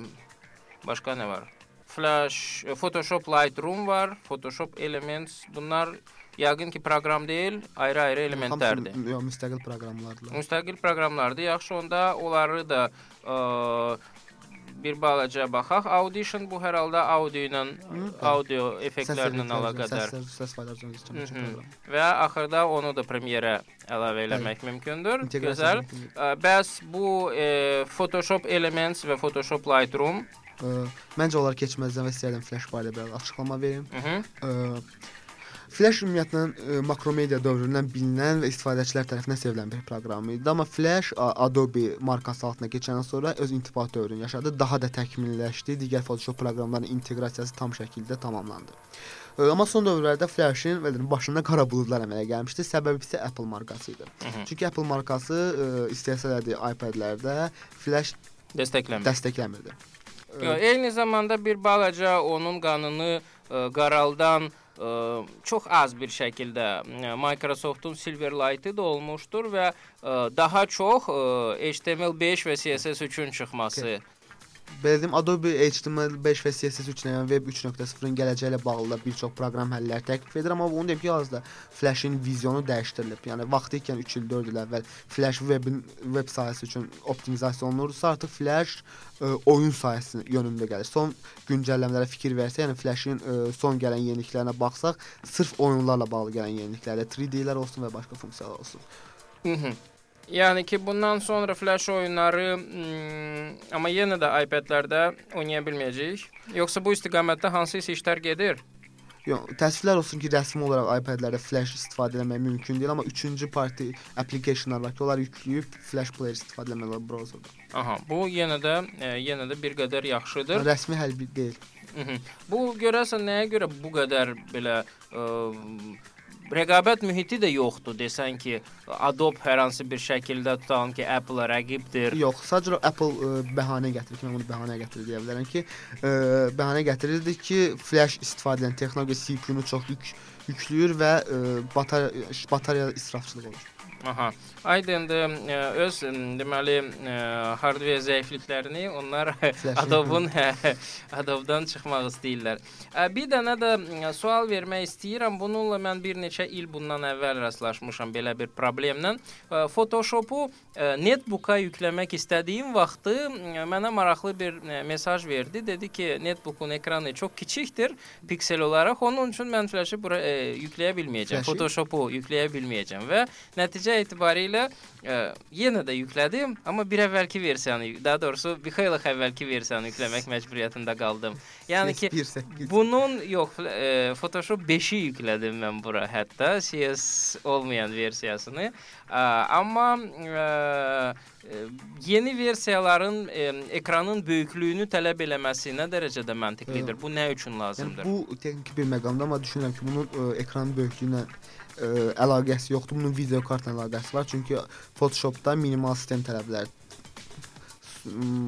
başqa nə var? Flash, Photoshop Lightroom var, Photoshop Elements. Bunlar yəqin ki, proqram deyil, ayrı-ayrı elementlərdir. Yox, müstəqil proqramlardır. Müstəqil proqramlardır. Yaxşı, onda onları da ə, bir balaca baxaq. Audition bu hər halda audio ilə, audio effektlərlə əlaqədar. Səs, səs proqram. Və axırda onu da Premiere əlavə eləmək mümkündür. Gözəl. mümkündür. Ə, Bəs bu e, Photoshop Elements və Photoshop Lightroom, Ə, Məncə onlar keçməzdən və istəyirəm Flash barədə biraz açıqlama verim. hı -hı. Ə, Flash ümumiyyətlə ə, Macromedia dövründən bilinən və istifadəçilər tərəfindən sevilən bir proqram idi. Amma Flash Adobe markası altına keçəndən sonra öz intibah dövrünü yaşadı, daha da təkmilləşdi. Digər Photoshop proqramlarının inteqrasiyası tam şəkildə tamamlandı. Ə, Amma son dövrlərdə Flash-in və başında qara buludlar əmələ gəlmişdi. Səbəbi isə Apple markası idi. Mhm. Çünki Apple markası ə, istəsələr də iPad-lərdə Flash dəstəkləmir. dəstəkləmirdi. Eyni zamanda bir balaca onun qanını ə, qaraldan ə, çox az bir şəkildə Microsoft-un Silverlight-ı da olmuşdur və ə, daha çox ə, HTML5 və CSS3-ün çıxması. Belə deyim, Adobe HTML5 və CSS3 ilə yəni Web 3.0-ın gələcəyi ilə bağlı bir çox proqram həlləri təklif edir, amma bunu deyim ki, hazırda Flash-in vizyonu dəyişdirilib. Yəni vaxtı ikən 3 il, 4 il əvvəl Flash webin web sahəsi üçün optimizasiya olunursa, artıq Flash ə, oyun sahəsi yönündə gəlir. Son güncəlləmələrə fikir versək, yəni Flash-in ə, son gələn yeniliklərinə baxsaq, sırf oyunlarla bağlı gələn yeniliklərdə 3D-lər olsun və başqa funksiyalar olsun. -hı. Yəni ki, bundan sonra flash oyunları, hmm, amma yenə də iPad-lərdə oynaya bilməyəcəyik. Yoxsa bu istiqamətdə hansısa işlər gedir? Yox, təəssüflər olsun ki, rəsmi olaraq iPad-lərdə flash istifadə etmək mümkün deyil, amma üçüncü parti applicationlar var ki, onlar yükləyib flash player istifadə etmək olar browserda. Aha, bu yenə də e, yenə də bir qədər yaxşıdır. Rəsmi həll deyil. Hı -hı. Bu görəsən nəyə görə bu qədər belə ə, rəqabət mühiti də yoxdur desən ki, Adobe hər hansı bir şəkildə tutalım ki, Apple-a rəqibdir. Yox, sadəcə Apple ə, bəhanə gətirir ki, mən bunu bəhanə gətirir deyə bilərəm ki, ə, bəhanə gətirirdi ki, flash istifadə edən texnologiya CPU-nu çox yük yükləyir və ə, batarya batarya israfçılığı olur. Aha. Aydındır. Ə, Öz deməli ə, hardver zəifliklərini onlar Adobe-un Adobe-dan çıxmaq istəyirlər. Ə, Bir dənə də sual vermək istəyirəm. Bununla mən bir neçə il bundan əvvəl rastlaşmışam belə bir problemlə. Photoshop-u netbook-a yükləmək istədiyim vaxtı mənə maraqlı bir mesaj verdi. Dedi ki, netbook-un ekranı çox kiçikdir piksel olaraq. Onun üçün mən flaşı bura ə, yükləyə bilməyəcəm. Photoshop-u yükləyə bilməyəcəm və nəticə etibarilə ə, yenə də yüklədim, amma bir əvvəlki versiyanı, daha doğrusu bir xeyli əvvəlki versiyanı yükləmək məcburiyyətində qaldım. Yəni ki, 1.8. bunun yox, ə, Photoshop 5-i yüklədim mən bura hətta CS olmayan versiyasını. Ə, amma ə, yeni versiyaların ə, ekranın böyüklüyünü tələb eləməsi nə dərəcədə məntiqlidir? Bu nə üçün Yəni lazımdır? bu texniki bir məqamdır, amma düşünürəm ki, bunun ə, ekranın böyüklüyünə ə, əlaqəsi yoxdur. Bunun video kartla əlaqəsi var. Çünki Photoshopda minimal sistem tələbləri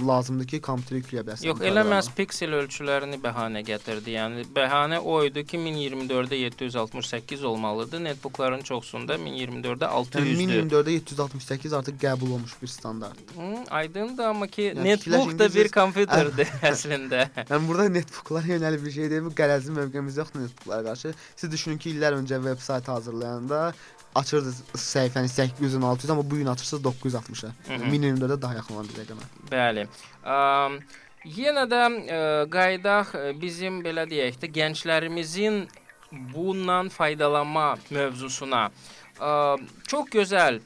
lazımdır ki, kompüterə yükləyə biləsən. Yox, elə məhz piksel ölçülərini bəhanə gətirdi. Yəni bəhanə o idi ki, 1024-də 768 olmalıdır. Netbookların çoxsunda 1024-də Yəni 600-dür. 1024-də 768 artıq qəbul olmuş bir standartdır. Hı, aydındır amma ki, Yəni netbook da bir kompüterdir əslində. Yəni burada netbooklara yönəlib bir şey deyil, bu qərəzli mövqeyimiz yoxdur netbooklara qarşı. Siz düşünün ki, illər öncə veb sayt hazırlayanda açırdınız səhifəni 800-ün 600 amma bu gün açırsınız 960-a. Hı hı. Minimumda daha yaxın olan bir rəqəmə. Bəli. Am, yenə də ə, qaydaq ə, bizim belə deyək də gənclərimizin bundan faydalanma mövzusuna ə, çox gözəl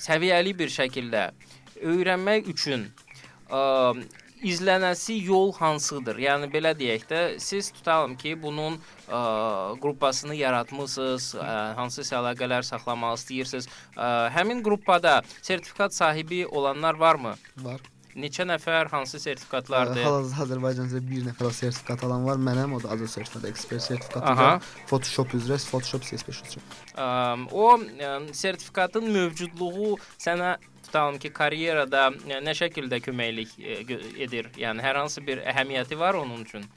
səviyyəli bir şəkildə öyrənmək üçün ə, izlənəsi yol hansıdır? Yəni belə deyək də, siz tutalım ki, bunun ə, qrupasını yaratmısınız, ə, hansısa əlaqələr saxlamaq istəyirsiniz. Ə, həmin qrupada sertifikat sahibi olanlar varmı? Var. Neçə nəfər hansı sertifikatlardır? Hal-hazırda Azərbaycanda bir nəfər o sertifikat alan var. Mənəm o da Adobe sertifikat ekspert sertifikatı Aha. var. Photoshop üzrə, Photoshop CS5 üzrə. O ə, sertifikatın mövcudluğu sənə tutalım ki, karyerada ə, nə şəkildə köməklik gö- edir? Yəni hər hansı bir əhəmiyyəti var onun üçün?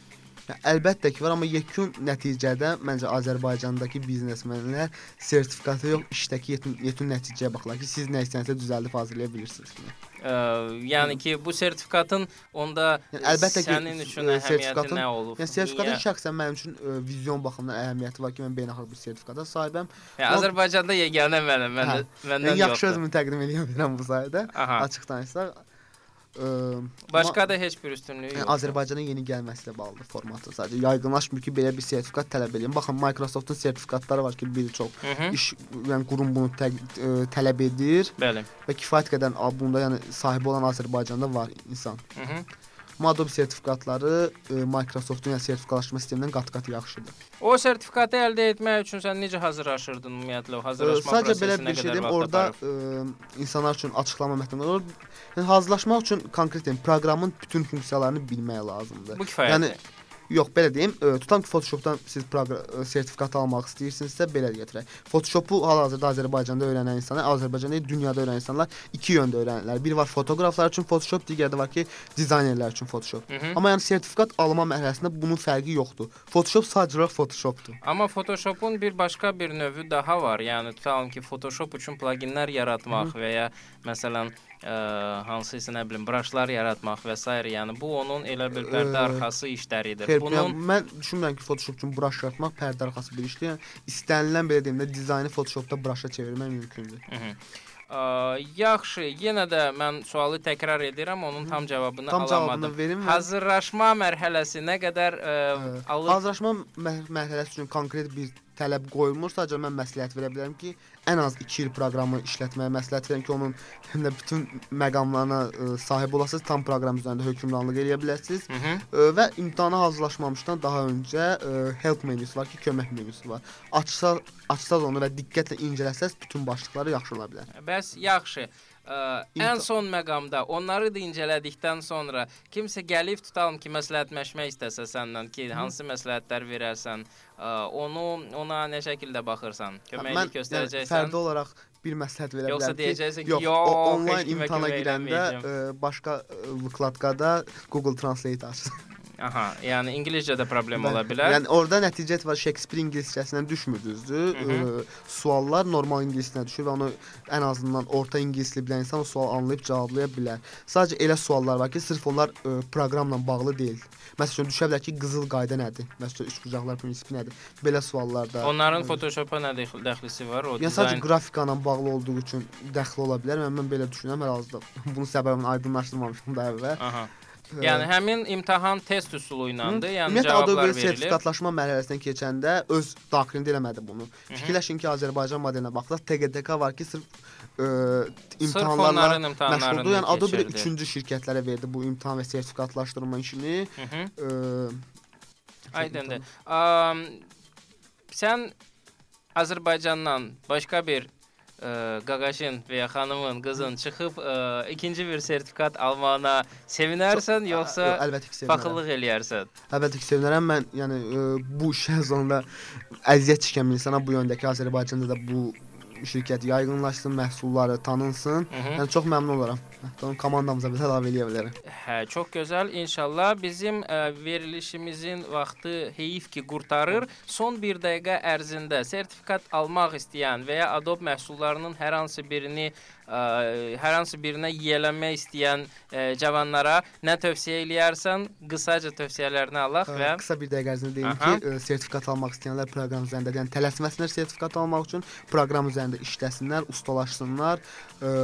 Əlbəttə ki, var, amma yekun nəticədə məncə Azərbaycandakı biznesmenlər sertifikata yox, işdəki yetun, yetun nəticəyə baxırlar ki, siz nə istəsəniz düzəldib hazırlaya bilirsiniz. Ə, yəni ki, bu sertifikatın onda Yəni, əlbəttə ki, sənin üçün ə, əhəmiyyəti nə olub? Yəni sertifikatın Niyə? şəxsən mənim üçün ə, vizyon baxımından əhəmiyyəti var ki, mən beynəlxalq bir sertifikata sahibəm. Yəni, Azərbaycanda yeganə mənəm, mən Hə. məndən Yəni, yaxşı yoxdur. özümü təqdim edə bilirəm bu sayədə. Aha. Açıq danışsaq. Ə, Başqa da heç bir üstünlüyü Yəni yoxdur. Azərbaycana yeni gəlməsi ilə bağlıdır formatı. Sadəcə yaygınlaşmır ki, belə bir sertifikat tələb edin. Baxın, Microsoftun sertifikatları var ki, bir çox Hı -hı. iş yəni qurum bunu tə, ə, tələb edir Bəli. və kifayət qədər bunda yəni sahibi olan Azərbaycanda var insan. Hı -hı. Adobe sertifikatları ə, Microsoftun yəni sertifikatlaşma sistemindən qat-qat yaxşıdır. O sertifikatı əldə etmək üçün sən necə hazırlaşırdın ümumiyyətlə? Ə, hazırlaşma Sadəcə prosesi belə bir şey deyim, orada aparır? ə, insanlar üçün açıqlama mətni var. Yəni hazırlaşmaq üçün konkret deyim, proqramın bütün funksiyalarını bilmək lazımdır. Bu kifayətdir. Yəni Yox, belə deyim, e, tutam ki, Photoshopdan siz proqram sertifikat almaq istəyirsinizsə belə gətirək. Photoshopu hal-hazırda Azərbaycanda öyrənən insanlar, Azərbaycanda dünyada öyrənən insanlar iki yöndə öyrənirlər. Bir var fotoqraflar üçün Photoshop, digəri də var ki, dizaynerlər üçün Photoshop. Hı -hı. Amma yəni sertifikat alma mərhələsində bunun fərqi yoxdur. Photoshop sadəcə olaraq Photoshopdur. Amma Photoshopun bir başqa bir növü daha var. Yəni tutalım ki, Photoshop üçün pluginlər yaratmaq və ya məsələn ə, hansısa nə bilim brushlar yaratmaq və s. yəni bu onun elə bir pərdə arxası işləridir. Xeyr, Bunun yəni, mən düşünmürəm ki, Photoshop üçün brush yaratmaq pərdə arxası bir işdir. Yəni istənilən belə deyim də dizaynı Photoshopda brusha çevirmək mümkündür. Ə, yaxşı, yenə də mən sualı təkrar edirəm, onun tam cavabını Tam alamadım. verim. Hazırlaşma mərhələsi nə qədər ə, Ə, alır? Hazırlaşma mər mərhələsi üçün konkret bir tələb qoyulmur. Sadəcə mən məsləhət verə bilərəm ki, ən az 2 il proqramı işlətməyə məsləhət verirəm ki, onun həm də bütün məqamlarına ə, sahib olasınız, tam proqram üzərində hökmranlıq eləyə biləsiniz. Hı -hı. Ə, və imtahana hazırlaşmamışdan daha öncə ə, help menüsü var ki, kömək menüsü var. Açsa açsaz onu və diqqətlə incələsəz bütün başlıqları yaxşı ola bilər. Bəs yaxşı. Ə, ən son məqamda onları da incələdikdən sonra kimsə gəlib tutalım ki, məsləhətləşmək istəsə səndən ki, hansı məsləhətlər verərsən, ə, onu ona nə şəkildə baxırsan? Köməklik yəni, göstərəcəksən? fərdi olaraq bir məsləhət verə Yoxsa bilərəm ki, deyəcəksən ki, yox, yox, o, onlayn imtahana girəndə ə, başqa ə, vkladkada Google Translate aç. Aha, yəni ingiliscədə problem Bəli. ola bilər. Yəni orada nəticə var Shakespeare ingiliscəsindən düşmür düzdür? Hı hı. Ə, suallar normal ingiliscəsinə düşür və onu ən azından orta ingilisli bilən insan o sual anlayıb cevablaya bilər. Sadəcə elə suallar var ki, sırf onlar ə, proqramla bağlı deyil. Məsələn, düşə bilər ki, qızıl qayda nədir? Məsələn, üçbucaqlar prinsipi nədir? Belə suallarda. Onların ə, Photoshopa nə dəxli- dəxlisi var? O Yəni sadəcə qrafika ilə bağlı olduğu üçün dəxli ola bilər. Mən, mən belə düşünürəm hər-halda. Bunun səbəbini aydınlaşdırmamışdım da əvvəl. Aha. Yəni həmin imtahan test üsulu ilədir. Yəni Ümumiyyətlə verilir. sertifikatlaşma mərhələsindən keçəndə öz daxilində eləmədi bunu. Fikirləşin ki, Azərbaycan modelinə baxsaq, TQDK var ki, sırf ə, imtahanlarla onların imtahanlarını məşğuldur. Yəni keçirdi. üçüncü şirkətlərə verdi bu imtahan və sertifikatlaşdırma işini. Ə, Aydındır. Sən Azərbaycandan başqa bir ə, qaqaşın və ya xanımın, qızın çıxıb ə, ikinci bir sertifikat almağına sevinərsən yoxsa Yox, əlbəttə ki, sevinərəm. paxıllıq eləyərsən? Əlbəttə ki, sevinərəm. Mən yəni ə, bu işə sonunda əziyyət çəkən insana bu yöndəki Azərbaycanda da bu şirkət yaygınlaşsın, məhsulları tanınsın. Hı -hı. Yəni çox məmnun olaram. Hətta komandamıza bir əlavə eləyə bilərəm. Hə, çox gözəl. İnşallah bizim ə, verilişimizin vaxtı heyif ki qurtarır. Son 1 dəqiqə ərzində sertifikat almaq istəyən və ya Adobe məhsullarının hər hansı birini ə, hər hansı birinə yiyələnmək istəyən ə, cavanlara nə tövsiyə eləyərsən? Qısaca tövsiyələrini alaq və Qısa bir dəqiqə ərzində deyim Aha. ki, ə, sertifikat almaq istəyənlər proqram üzərində, yəni tələsməsinlər sertifikat almaq üçün proqram üzərində işləsinlər, ustalaşsınlar. Ə,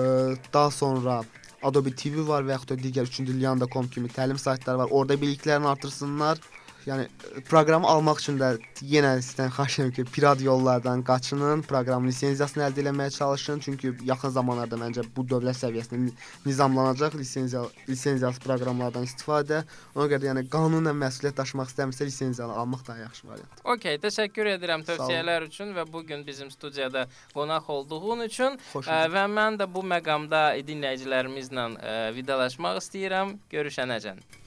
Daha sonra Adobe TV var və yaxud da digər 3-cü Lian.com kimi təlim saytları var. Orada biliklərini artırsınlar. Yəni ə, proqramı almaq üçün də yenə sizdən xahiş edirəm ki, pirad yollardan qaçının, proqramın lisenziyasını əldə etməyə çalışın, çünki yaxın zamanlarda məncə bu dövlət səviyyəsində ni- nizamlanacaq lisenziya lisenziyası proqramlardan istifadə. Ona görə də yəni qanunla məsuliyyət daşımaq istəmirsə lisenziyanı almaq daha yaxşı variantdır. Okay, təşəkkür edirəm tövsiyələr üçün və bu gün bizim studiyada qonaq olduğun üçün Xoş ə, və mən də bu məqamda dinləyicilərimizlə ə, vidalaşmaq istəyirəm. Görüşənəcən.